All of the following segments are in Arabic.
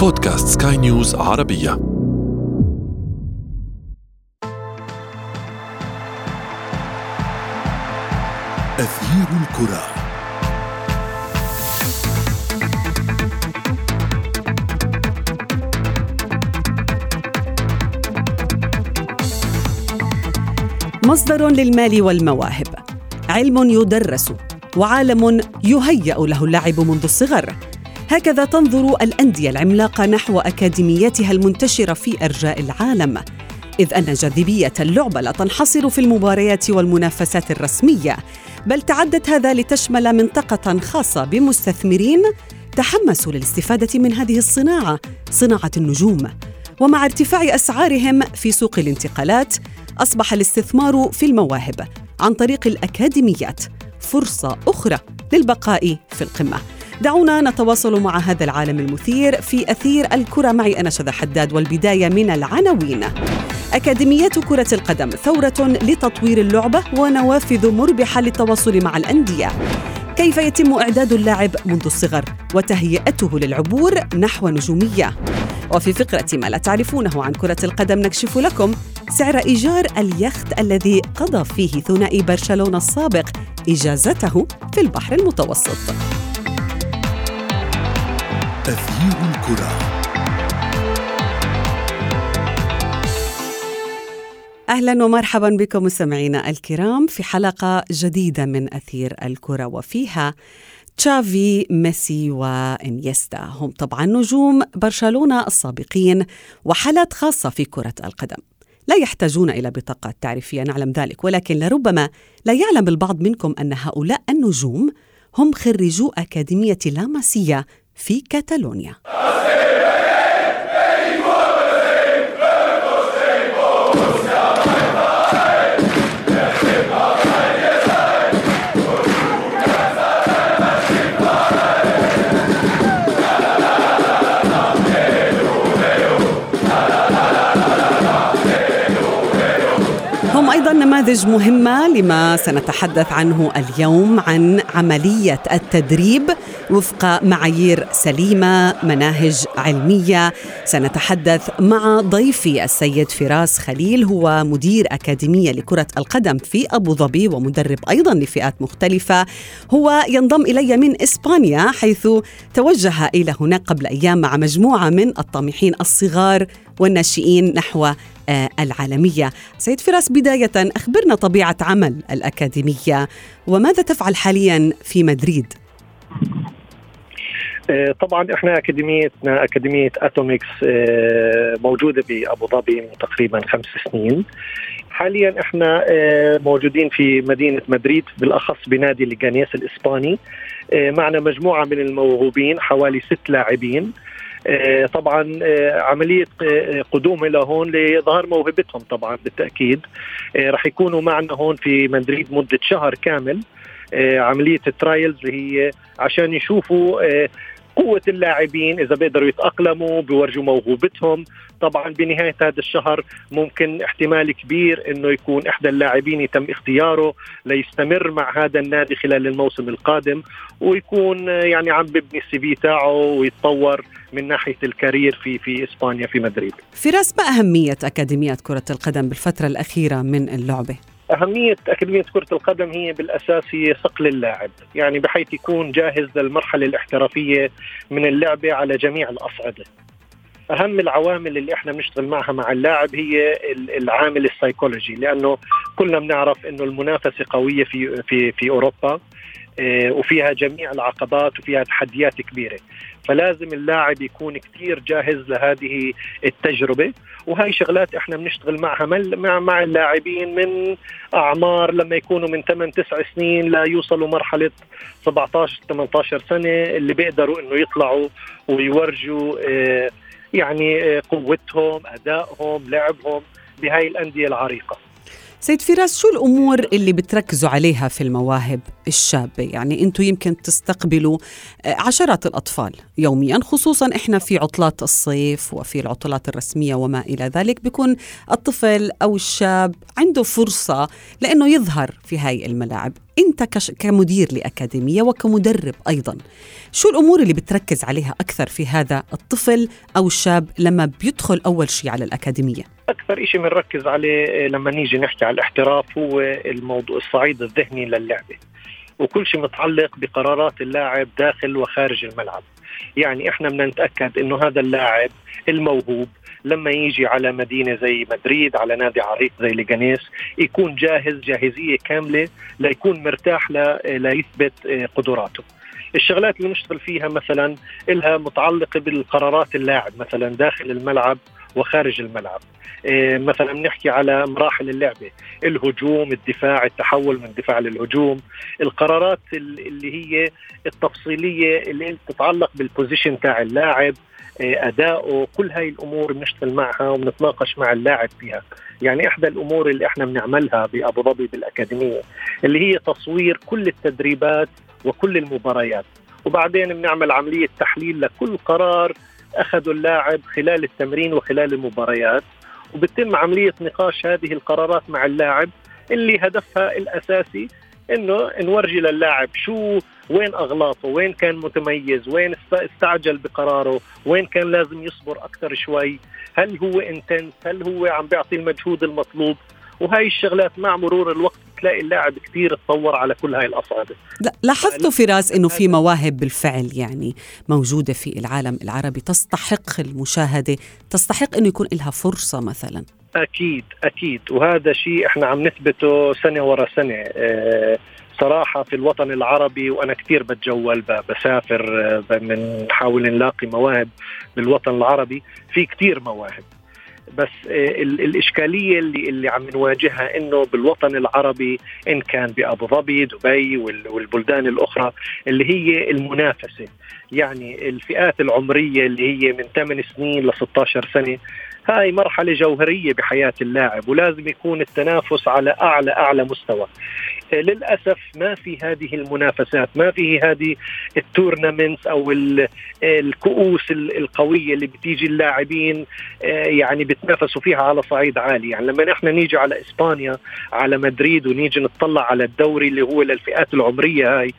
بودكاست سكاي نيوز عربية. أثير الكرة. مصدر للمال والمواهب. علم يدرس وعالم يهيأ له اللعب منذ الصغر. هكذا تنظر الأندية العملاقة نحو أكاديمياتها المنتشرة في أرجاء العالم. إذ أن جاذبية اللعبة لا تنحصر في المباريات والمنافسات الرسمية بل تعدت هذا لتشمل منطقة خاصة بمستثمرين تحمسوا للاستفادة من هذه الصناعة صناعة النجوم. ومع ارتفاع أسعارهم في سوق الانتقالات أصبح الاستثمار في المواهب عن طريق الأكاديميات فرصة أخرى للبقاء في القمة. دعونا نتواصل مع هذا العالم المثير في أثير الكرة معي أنا شذى حداد والبداية من العناوين. أكاديميات كرة القدم ثورة لتطوير اللعبة ونوافذ مربحة للتواصل مع الأندية. كيف يتم إعداد اللاعب منذ الصغر وتهيئته للعبور نحو نجومية؟ وفي فقرة ما لا تعرفونه عن كرة القدم نكشف لكم سعر إيجار اليخت الذي قضى فيه ثنائي برشلونة السابق إجازته في البحر المتوسط. أثير الكرة. أهلا ومرحبا بكم مستمعينا الكرام في حلقة جديدة من أثير الكرة وفيها تشافي ميسي وانيستا هم طبعا نجوم برشلونة السابقين وحالات خاصة في كرة القدم. لا يحتاجون إلى بطاقات تعريفية نعلم ذلك ولكن لربما لا يعلم البعض منكم أن هؤلاء النجوم هم خريجو أكاديمية لاماسيا في كاتالونيا. نماذج مهمة لما سنتحدث عنه اليوم عن عملية التدريب وفق معايير سليمة مناهج علمية. سنتحدث مع ضيفي السيد فراس خليل هو مدير أكاديمية لكرة القدم في أبو ظبي ومدرب أيضا لفئات مختلفة. هو ينضم إلي من إسبانيا حيث توجه إلى هناك قبل أيام مع مجموعة من الطامحين الصغار والناشئين نحو آه، العالمية. سيد فراس بداية أخبرنا طبيعة عمل الأكاديمية. وماذا تفعل حاليا في مدريد؟ آه، طبعا إحنا أكاديميتنا أكاديمية اتوميكس آه، موجودة بأبو ظبي من تقريبا خمس سنين. حاليا إحنا موجودين في مدينة مدريد بالأخص بنادي ليغانيس الإسباني. معنا مجموعة من الموهوبين حوالي ست لاعبين. آه، طبعا آه، عملية آه، قدومه لهون لظهر موهبتهم طبعا بالتأكيد. رح يكونوا معنا هون في مدريد مدة شهر كامل. عملية الترايلز اللي هي عشان يشوفوا قوة اللاعبين إذا بيقدروا يتأقلموا بيورجوا موهوبتهم طبعا بنهاية هذا الشهر ممكن احتمال كبير أنه يكون إحدى اللاعبين يتم اختياره ليستمر مع هذا النادي خلال الموسم القادم ويكون يعني عم ببني ال CV تاعه ويتطور من ناحية ال career في في إسبانيا في مدريد فراس ما أهمية أكاديميات كرة القدم بالفترة الأخيرة من اللعبة؟ أهمية أكاديمية كرة القدم هي بالأساس هي صقل اللاعب. يعني بحيث يكون جاهز للمرحلة الاحترافية من اللعبة على جميع الأصعدة. أهم العوامل اللي إحنا بنشتغل معها مع اللاعب هي العامل السيكولوجي. لأنه كلنا بنعرف أنه المنافسة قوية في في في أوروبا. آه، وفيها جميع العقبات وفيها تحديات كبيرة. فلازم اللاعب يكون كثير جاهز لهذه التجربة. وهي شغلات إحنا بنشتغل معها مع مع اللاعبين من أعمار لما يكونوا من 8 9 سنين ليوصلوا مرحلة 17 18 سنة اللي بيقدروا إنه يطلعوا ويورجوا آه، يعني آه، قوتهم أدائهم لعبهم بهاي الأندية العريقة. سيد فراس شو الأمور اللي بتركزوا عليها في المواهب الشابة؟ يعني أنتم يمكن تستقبلوا آه، عشرات الأطفال يوميا خصوصا إحنا في عطلات الصيف وفي العطلات الرسمية وما إلى ذلك بيكون الطفل أو الشاب عنده فرصة لأنه يظهر في هاي الملاعب. أنت كمدير لأكاديمية وكمدرب أيضا شو الأمور اللي بتركز عليها أكثر في هذا الطفل أو الشاب لما بيدخل أول شيء على الأكاديمية؟ أكثر شيء بنركز عليه آه، لما نيجي نحكي على الاحتراف هو الموضوع الصعيد الذهني للعبة. وكل شيء متعلق بقرارات اللاعب داخل وخارج الملعب. يعني إحنا بدنا نتأكد إنه هذا اللاعب الموهوب لما يجي على مدينة زي مدريد على نادي عريق زي ليجانيس يكون جاهز جاهزية كاملة ليكون مرتاح ليثبت آه، قدراته. الشغلات اللي نشتغل فيها مثلا إلها متعلقة بالقرارات اللاعب مثلا داخل الملعب وخارج الملعب. إيه مثلا بنحكي على مراحل اللعبة. الهجوم الدفاع التحول من الدفاع للهجوم. القرارات اللي هي التفصيلية اللي تتعلق بالبوزيشن تاع اللاعب إيه أداؤه كل هاي الأمور بنشتغل معها وبنتناقش مع اللاعب فيها. يعني إحدى الأمور اللي إحنا بنعملها بأبو ظبي بالأكاديمية اللي هي تصوير كل التدريبات وكل المباريات. وبعدين بنعمل عملية تحليل لكل قرار اخذه اللاعب خلال التمرين وخلال المباريات وبتم عملية نقاش هذه القرارات مع اللاعب اللي هدفها الأساسي إنه نورجي للاعب شو وين أغلاطه وين كان متميز وين استعجل بقراره وين كان لازم يصبر أكثر شوي هل هو إنتنس هل هو عم بيعطي المجهود المطلوب؟ وهي الشغلات مع مرور الوقت تلاقي اللاعب كثير تطور على كل هاي الاصابع لاحظتوا فراس إنه في مواهب بالفعل يعني موجودة في العالم العربي تستحق المشاهدة تستحق إنه يكون لها فرصة مثلا. أكيد أكيد. وهذا شيء إحنا عم نثبته سنة ورا سنة. آه صراحة في الوطن العربي وأنا كثير بتجول بسافر بنحاول نلاقي مواهب بالوطن العربي. في كثير مواهب. بس آه، الإشكالية اللي اللي عم نواجهها إنه بالوطن العربي إن كان بأبو ظبي دبي والبلدان الأخرى اللي هي المنافسة. يعني الفئات العمرية اللي هي من 8 سنين ل 16 سنة هاي مرحلة جوهرية بحياة اللاعب ولازم يكون التنافس على أعلى أعلى مستوى. للأسف ما في هذه المنافسات ما في هذه التورنمنتس أو الكؤوس القوية اللي بتيجي اللاعبين آه، يعني بتنافسوا فيها على صعيد عالي. يعني لما نحن نيجي على إسبانيا على مدريد ونيجي نطلع على الدوري اللي هو للفئات العمرية هاي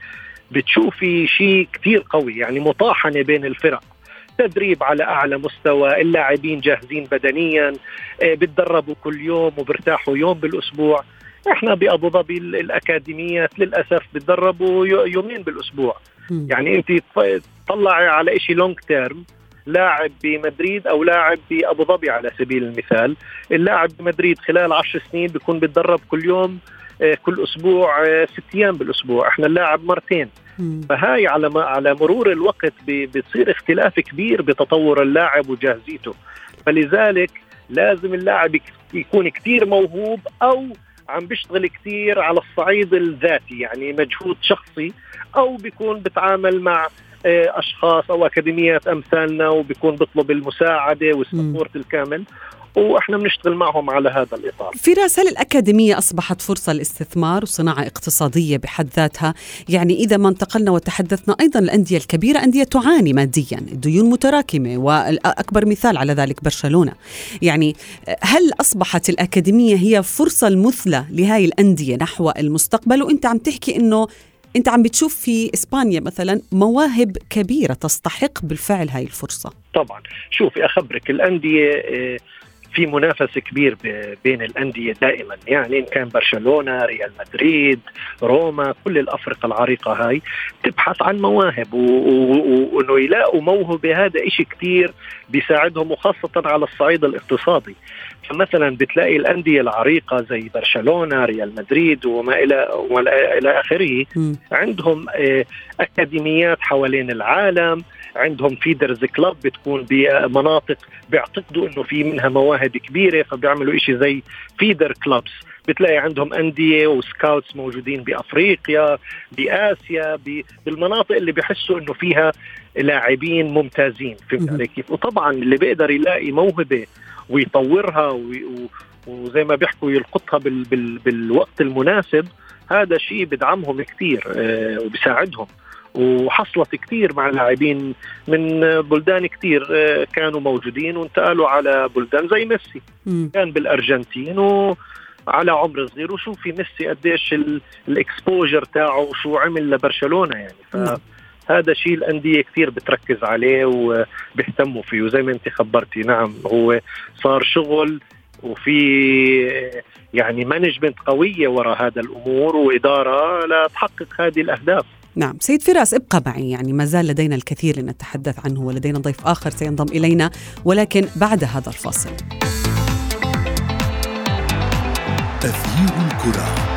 بتشوفي شيء كثير قوي يعني مطاحنة بين الفرق. تدريب على أعلى مستوى اللاعبين جاهزين بدنيا آه، بتدربوا كل يوم وبرتاحوا يوم بالأسبوع. إحنا بأبو ظبي الأكاديميات للأسف بتدربوا يومين بالأسبوع. م. يعني انت تطلعي على شيء لونج تيرم لاعب بمدريد أو لاعب بأبو ظبي على سبيل المثال. اللاعب بمدريد خلال عشر سنين بيكون بتدرب كل يوم آه، كل أسبوع آه، ست أيام بالأسبوع. إحنا اللاعب مرتين. فهاي على على مرور الوقت بتصير اختلاف كبير بتطور اللاعب وجاهزيته. فلذلك لازم اللاعب يكون كثير موهوب أو عم بيشتغل كثير على الصعيد الذاتي يعني مجهود شخصي أو بيكون بتعامل مع آه، أشخاص أو أكاديميات أمثالنا وبيكون بيطلب المساعدة والسبورت الكامل. وإحنا بنشتغل معهم على هذا الإطار. فراس هل الأكاديمية أصبحت فرصة لاستثمار وصناعة اقتصادية بحد ذاتها؟ يعني إذا ما انتقلنا وتحدثنا أيضا الأندية الكبيرة أندية تعاني ماديا، الديون متراكمة واكبر مثال على ذلك برشلونة. يعني هل أصبحت الأكاديمية هي فرصة المثلى لهذه الأندية نحو المستقبل وأنت عم تحكي إنه أنت عم بتشوف في إسبانيا مثلا مواهب كبيرة تستحق بالفعل هاي الفرصة طبعا شوفي اخبرك الأندية آه، في منافسه كبير بين الأندية دائما. يعني إن كان برشلونة ريال مدريد روما كل الأفرقة العريقة هاي تبحث عن مواهب وانه يلاقوا موهبة. هذا إشي كثير بيساعدهم وخاصة على الصعيد الاقتصادي. فمثلا بتلاقي الأندية العريقة زي برشلونة ريال مدريد وما إلى وما إلى آخره. عندهم آه، أكاديميات حوالين العالم. عندهم feeder club بتكون بمناطق بيعتقدوا إنه في منها مواهب كبيرة فبيعملوا إشي زي feeder clubs بتلاقي عندهم أندية و scouts موجودين بأفريقيا بآسيا بالمناطق اللي بحسوا أنه فيها لاعبين ممتازين. فهمت علي كيف؟ وطبعا اللي بيقدر يلاقي موهبة ويطورها وزي ما بيحكوا يلقطها بال بال بالوقت المناسب هذا شيء بدعمهم كثير آه وبساعدهم وحصلت كثير مع لاعبين من بلدان كثير آه كانوا موجودين وانتقلوا على بلدان زي ميسي. كان بالأرجنتين و على عمر صغير وشوفي ميسي قديش الإكسبوجر تاعه وشو عمل لبرشلونة يعني نعم. فهذا شيء الأندية كثير بتركز عليه وبيهتموا فيه وزي ما انت خبرتي نعم هو صار شغل وفي يعني مانجمنت قوية وراء هذا الأمور وإدارة لتحقق هذه الأهداف. نعم سيد فراس ابقى معي يعني ما زال لدينا الكثير لنتحدث عنه ولدينا ضيف آخر سينضم إلينا ولكن بعد هذا الفاصل. تغيير الكرة.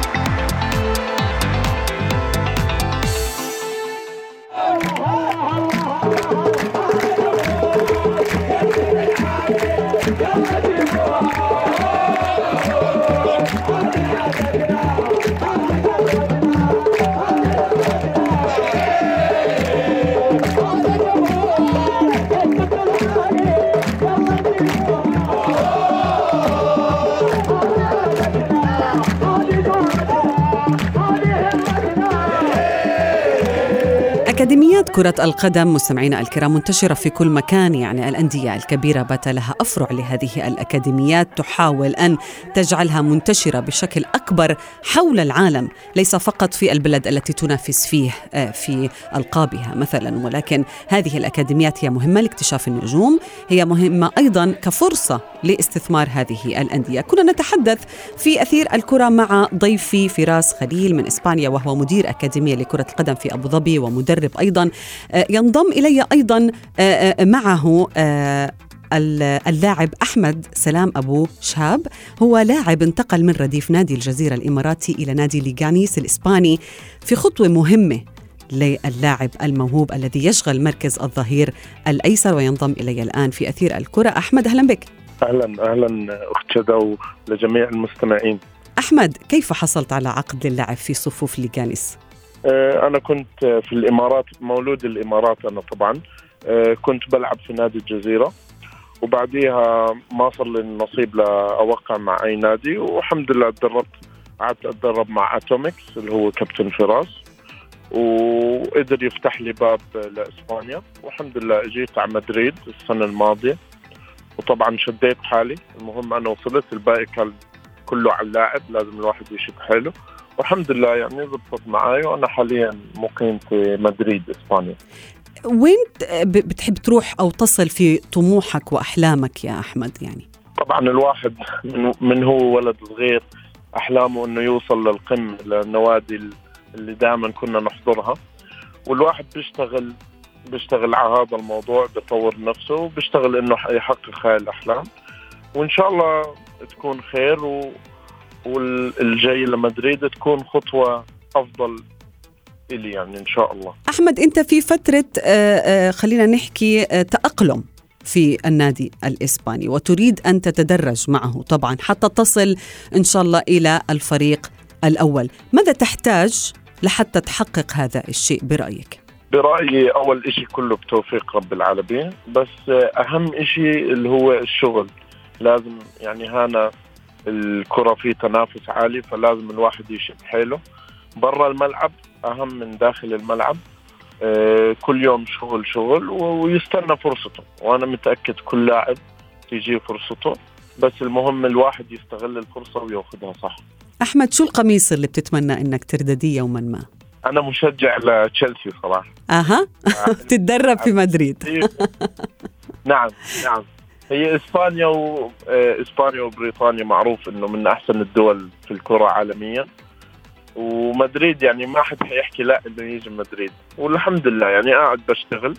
أكاديميات كرة القدم مستمعينا الكرام منتشرة في كل مكان. يعني الأندية الكبيرة بات لها أفرع لهذه الأكاديميات تحاول أن تجعلها منتشرة بشكل أكبر حول العالم ليس فقط في البلد التي تنافس فيه آه، في ألقابها مثلا. ولكن هذه الأكاديميات هي مهمة لاكتشاف النجوم هي مهمة أيضا كفرصة لاستثمار هذه الأندية. كنا نتحدث في أثير الكرة مع ضيفي فراس خليل من إسبانيا وهو مدير أكاديمية لكرة القدم في أبو ظبي ومدرب أيضا آه، ينضم إلي أيضا آه، آه، معه اللاعب أحمد سلام أبو شاب هو لاعب انتقل من رديف نادي الجزيرة الإماراتي إلى نادي ليغانيس الإسباني في خطوة مهمة للاعب الموهوب الذي يشغل مركز الظهير الأيسر وينضم إلي الآن في أثير الكرة. أحمد أهلا بك. أهلا أهلا أخت شدا ولجميع المستمعين. أحمد كيف حصلت على عقد للعب في صفوف ليغانيس؟ آه، أنا كنت في الإمارات مولود الإمارات أنا طبعا. آه، كنت بلعب في نادي الجزيرة. وبعديها ما صار لي النصيب لأوقع مع أي نادي. والحمد لله تدربت قعدت أتدرب مع اتوميكس اللي هو كابتن فراس. وقدر يفتح لي باب لإسبانيا. والحمد لله إجيت على مدريد السنة الماضية. وطبعا شديت حالي. المهم أنا وصلت الباقي كان كله على اللاعب. لازم الواحد يشد حاله والحمد لله يعني ضبطت معي وأنا حاليا مقيم في مدريد إسبانيا. وين بتحب تروح أو تصل في طموحك وأحلامك يا أحمد يعني؟ طبعا الواحد من هو ولد صغير أحلامه إنه يوصل للقمة للنوادي اللي دائما كنا نحضرها. والواحد بيشتغل بيشتغل على هذا الموضوع بيطور نفسه وبيشتغل إنه يحقق هاي الأحلام. وإن شاء الله تكون خير و والجاي لمدريد تكون خطوة أفضل إلي يعني إن شاء الله. أحمد أنت في فترة آه، آه، خلينا نحكي آه، تأقلم في النادي الإسباني وتريد أن تتدرج معه طبعا حتى تصل إن شاء الله إلى الفريق الأول. ماذا تحتاج لحتى تحقق هذا الشيء برأيك؟ برأيي أول شيء كله بتوفيق رب العالمين بس أهم شيء اللي هو الشغل. لازم يعني هانا الكرة في تنافس عالي فلازم الواحد يشد حيله. برا الملعب أهم من داخل الملعب. آه، كل يوم شغل شغل ويستنى فرصته. وأنا متأكد كل لاعب تيجي فرصته. بس المهم الواحد يستغل الفرصة ويأخذها صح. أحمد شو القميص اللي بتتمنى أنك تردديه يوما ما؟ أنا مشجع لتشيلسي صراحة. أها. تتدرب في مدريد. نعم نعم. هي إسبانيا واسبانيا آه، وبريطانيا معروف إنه من أحسن الدول في الكرة عالميا. ومدريد يعني ما حد حيحكي لا انه يجي مدريد. والحمد لله يعني قاعد بشتغل.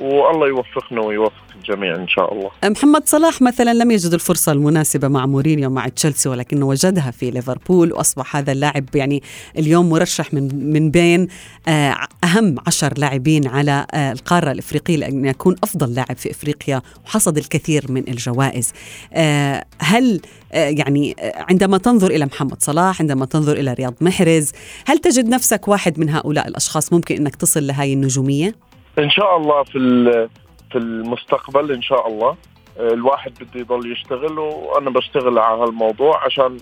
والله يوفقنا ويوفق الجميع إن شاء الله. محمد صلاح مثلا لم يجد الفرصة المناسبة مع مورينيو مع تشيلسي ولكنه وجدها في ليفربول وأصبح هذا اللاعب يعني اليوم مرشح من من بين آه، أهم عشر لاعبين على آه، القارة الإفريقية لأن يكون أفضل لاعب في إفريقيا وحصد الكثير من الجوائز. آه، هل يعني عندما تنظر إلى محمد صلاح عندما تنظر إلى رياض محرز هل تجد نفسك واحد من هؤلاء الأشخاص ممكن إنك تصل لهذه النجومية؟ إن شاء الله في في المستقبل إن شاء الله. الواحد بده يضل يشتغل وأنا بشتغل على هالموضوع عشان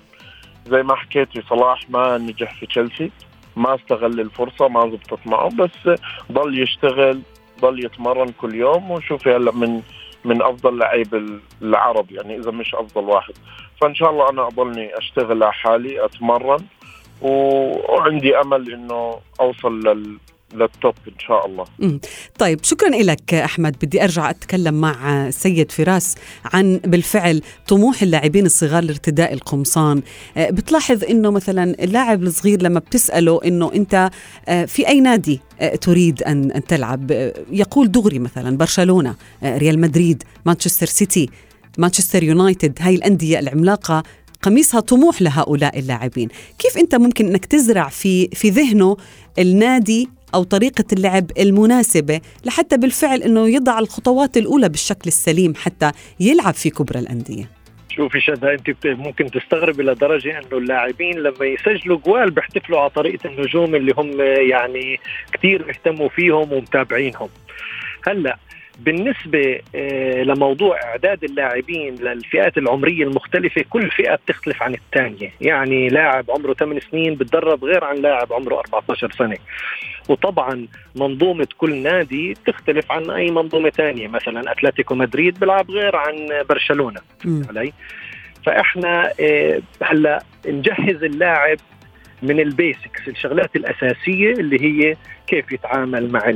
زي ما حكيتي صلاح ما نجح في تشيلسي. ما استغل الفرصة ما زبطت معه بس ضل يشتغل ضل يتمرن كل يوم وشوفي هلا من من أفضل لعيب العرب يعني إذا مش أفضل واحد. فإن شاء الله أنا أضلني أشتغل على حالي أتمرن وعندي أمل إنه أوصل لل للتوب إن شاء الله. طيب شكرا لك أحمد. بدي أرجع أتكلم مع سيد فراس عن بالفعل طموح اللاعبين الصغار لارتداء القمصان، آه، بتلاحظ إنه مثلا اللاعب الصغير لما بتسأله إنه أنت آه، في أي نادي آه، تريد أن تلعب؟ يقول دغري مثلا برشلونة، ريال مدريد، مانشستر سيتي، مانشستر يونايتد هاي الأندية العملاقة. قميصها طموح لهؤلاء اللاعبين. كيف أنت ممكن إنك تزرع في في ذهنه النادي أو طريقة اللعب المناسبة لحتى بالفعل إنه يضع الخطوات الأولى بالشكل السليم حتى يلعب في كبرى الأندية. شوفي شذا انت ممكن تستغربي لدرجة إنه اللاعبين لما يسجلوا جوال بيحتفلوا على طريقة النجوم اللي هم يعني كثير بيهتموا فيهم ومتابعينهم. هلأ بالنسبة آه، لموضوع إعداد اللاعبين للفئات العمرية المختلفة كل فئة بتختلف عن الثانية. يعني لاعب عمره 8 سنين بتدرب غير عن لاعب عمره 14 سنة. وطبعا منظومة كل نادي تختلف عن أي منظومة ثانية. مثلا أتلتيكو مدريد بيلعب غير عن برشلونة. علي؟ فإحنا آه، هلأ نجهز اللاعب من البيسكس الشغلات الأساسية اللي هي كيف يتعامل مع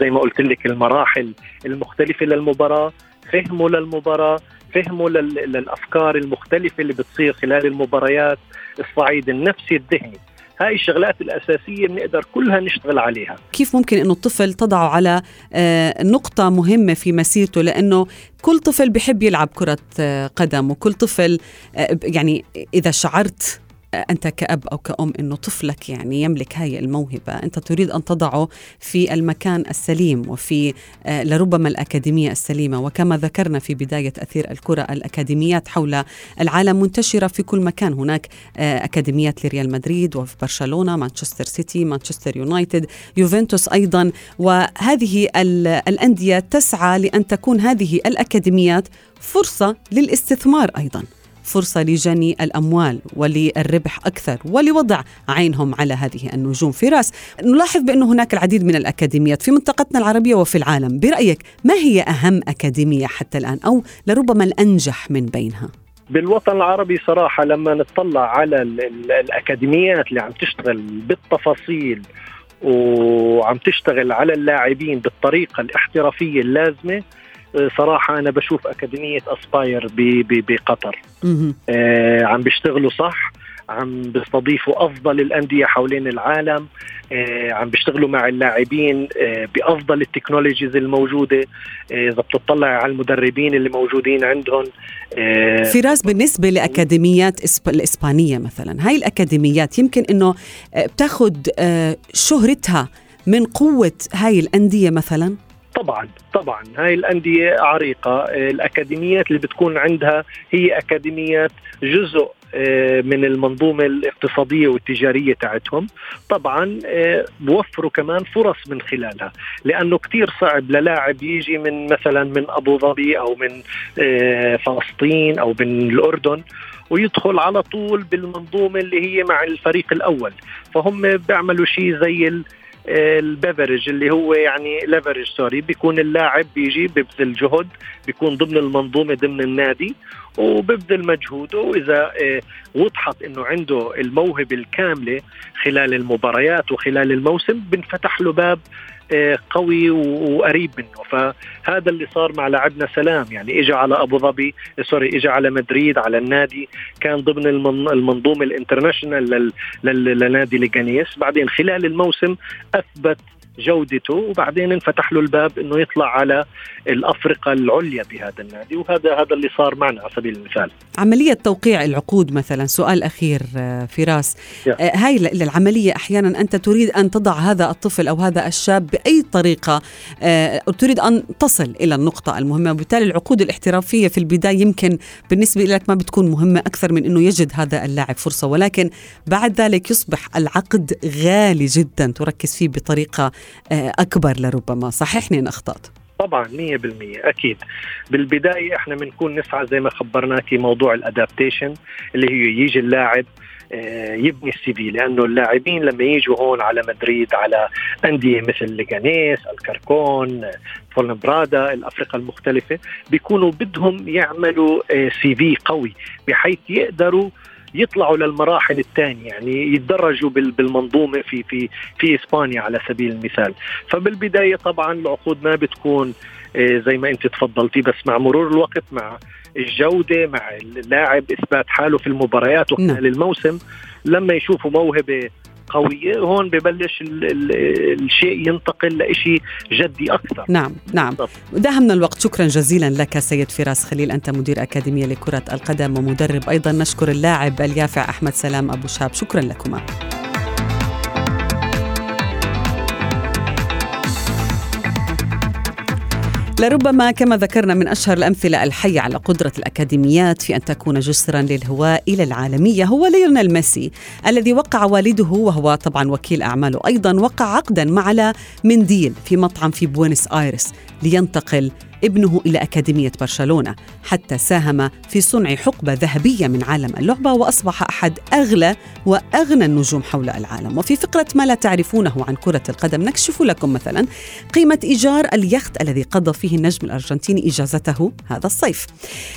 زي ما قلت لك المراحل المختلفة للمباراة فهمه للمباراة فهمه للأفكار المختلفة اللي بتصير خلال المباريات الصعيد النفسي الذهني. هاي الشغلات الأساسية بنقدر كلها نشتغل عليها. كيف ممكن أنه الطفل تضعه على آه، نقطة مهمة في مسيرته؟ لأنه كل طفل بحب يلعب كرة آه، قدم وكل طفل آه، يعني إذا شعرت أنت كأب أو كأم أنه طفلك يعني يملك هاي الموهبة. أنت تريد أن تضعه في المكان السليم وفي آه، لربما الأكاديمية السليمة. وكما ذكرنا في بداية أثير الكرة الأكاديميات حول العالم منتشرة في كل مكان. هناك آه، أكاديميات لريال مدريد وفي برشلونة مانشستر سيتي مانشستر يونايتد يوفنتوس أيضا. وهذه الأندية تسعى لأن تكون هذه الأكاديميات فرصة للاستثمار أيضاً. فرصة لجني الأموال وللربح أكثر ولوضع عينهم على هذه النجوم فراس نلاحظ بأن هناك العديد من الأكاديميات في منطقتنا العربية وفي العالم برأيك ما هي أهم أكاديمية حتى الآن أو لربما الأنجح من بينها؟ بالوطن العربي صراحة لما نطلع على الأكاديميات اللي عم تشتغل بالتفاصيل وعم تشتغل على اللاعبين بالطريقة الاحترافية اللازمة صراحة أنا بشوف أكاديمية اسباير بقطر. آه عم بيشتغلوا صح عم بيستضيفوا أفضل الأندية حوالين العالم آه عم بيشتغلوا مع اللاعبين آه بأفضل التكنولوجيز الموجودة آه إذا بتطلع على المدربين اللي موجودين عندهم آه فراس بالنسبة لأكاديميات الإسبانية مثلا هاي الأكاديميات يمكن إنه آه، بتاخذ آه شهرتها من قوة هاي الأندية مثلا؟ طبعا طبعا. هاي الأندية عريقة. الأكاديميات اللي بتكون عندها هي أكاديميات جزء آه، من المنظومة الاقتصادية والتجارية تاعتهم. طبعا آه، بوفروا كمان فرص من خلالها لأنه كتير صعب للاعب يجي من مثلا من أبو ظبي أو من آه، فلسطين أو من الأردن ويدخل على طول بالمنظومة اللي هي مع الفريق الأول. فهم بيعملوا شيء زي ال beverage اللي هو يعني leverage sorry بيكون اللاعب بيجي بيبذل جهد بيكون ضمن المنظومة ضمن النادي. وببذل مجهوده واذا آه، وضحت إنه عنده الموهبة الكاملة خلال المباريات وخلال الموسم بنفتح له باب آه، قوي وقريب منه. فهذا اللي صار مع لاعبنا سلام. يعني اجى على أبو ظبي sorry اجى على مدريد على النادي كان ضمن المنظومة ال international لنادي ليجانيس بعدين خلال الموسم أثبت جودته وبعدين انفتح له الباب إنه يطلع على الأفرقة العليا بهذا النادي. وهذا هذا اللي صار معنا على سبيل المثال. عملية توقيع العقود مثلا سؤال أخير آه، فراس. آه هاي العملية أحيانا أنت تريد أن تضع هذا الطفل أو هذا الشاب بأي طريقة آه تريد أن تصل إلى النقطة المهمة. وبالتالي العقود الاحترافية في البداية يمكن بالنسبة لك ما بتكون مهمة أكثر من إنه يجد هذا اللاعب فرصة. ولكن بعد ذلك يصبح العقد غالي جدا تركز فيه بطريقة آه، أكبر لربما صححني ان أخطأت؟ طبعا 100% أكيد. بالبداية إحنا بنكون نسعى زي ما خبرناك موضوع الادابتيشن اللي هي يجي اللاعب آه، يبني ال CV لأنه اللاعبين لما يجوا هون على مدريد على أندية مثل ليجانيس ألكوركون فوينلابرادا الافرقه المختلفة بيكونوا بدهم يعملوا CV قوي بحيث يقدروا يطلعوا للمراحل الثانية يعني يتدرجوا بالمنظومة في في في إسبانيا على سبيل المثال فبالبداية طبعا العقود ما بتكون آه، زي ما أنت تفضلتي بس مع مرور الوقت مع الجودة مع اللاعب إثبات حاله في المباريات وخلال نعم. الموسم لما يشوفوا موهبة قوية هون ببلش الشيء ينتقل لشيء جدي أكثر. نعم نعم. داهمنا الوقت. شكرا جزيلا لك سيد فراس خليل أنت مدير أكاديمية لكرة القدم ومدرب أيضا. نشكر اللاعب اليافع أحمد سلام أبو شاب شكرا لكما. لربما كما ذكرنا من أشهر الأمثلة الحية على قدرة الأكاديميات في أن تكون جسرا للهواة إلى العالمية هو ليونيل ميسي الذي وقع والده وهو طبعا وكيل أعماله. أيضا وقع عقدا على منديل في مطعم في بوينس آيرس لينتقل ابنه إلى أكاديمية برشلونة حتى ساهم في صنع حقبة ذهبية من عالم اللعبة وأصبح أحد أغلى وأغنى النجوم حول العالم. وفي فقرة ما لا تعرفونه عن كرة القدم نكشف لكم مثلا قيمة إيجار اليخت الذي قضى فيه النجم الأرجنتيني إجازته هذا الصيف.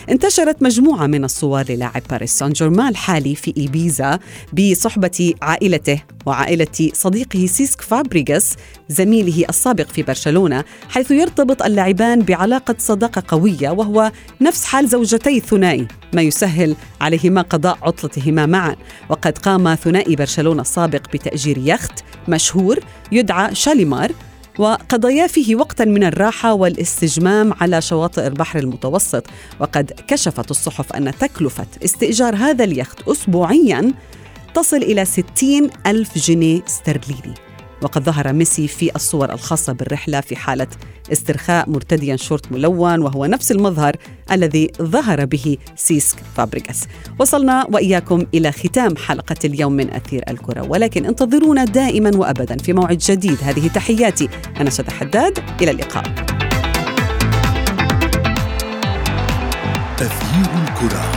انتشرت مجموعة من الصور للاعب باريس سان جيرمان الحالي في إيبيزا بصحبة عائلته وعائلة صديقه سيسك فابريغاس زميله السابق في برشلونة حيث يرتبط اللاعبان بعلاقة صداقة قوية وهو نفس حال زوجتي الثنائي ما يسهل عليهما قضاء عطلتهما معا. وقد قام ثنائي برشلونة السابق بتأجير يخت مشهور يدعى شاليمار وقضيا فيه وقتا من الراحة والاستجمام على شواطئ البحر المتوسط. وقد كشفت الصحف أن تكلفة استئجار هذا اليخت أسبوعيا تصل إلى 60 ألف جنيه استرليني. وقد ظهر ميسي في الصور الخاصة بالرحلة في حالة استرخاء مرتديا شورت ملون وهو نفس المظهر الذي ظهر به سيسك فابريغاس. وصلنا وإياكم إلى ختام حلقة اليوم من أثير الكرة. ولكن انتظرونا دائما وأبدا في موعد جديد. هذه تحياتي أنا شذى حداد. إلى اللقاء. أثير الكرة.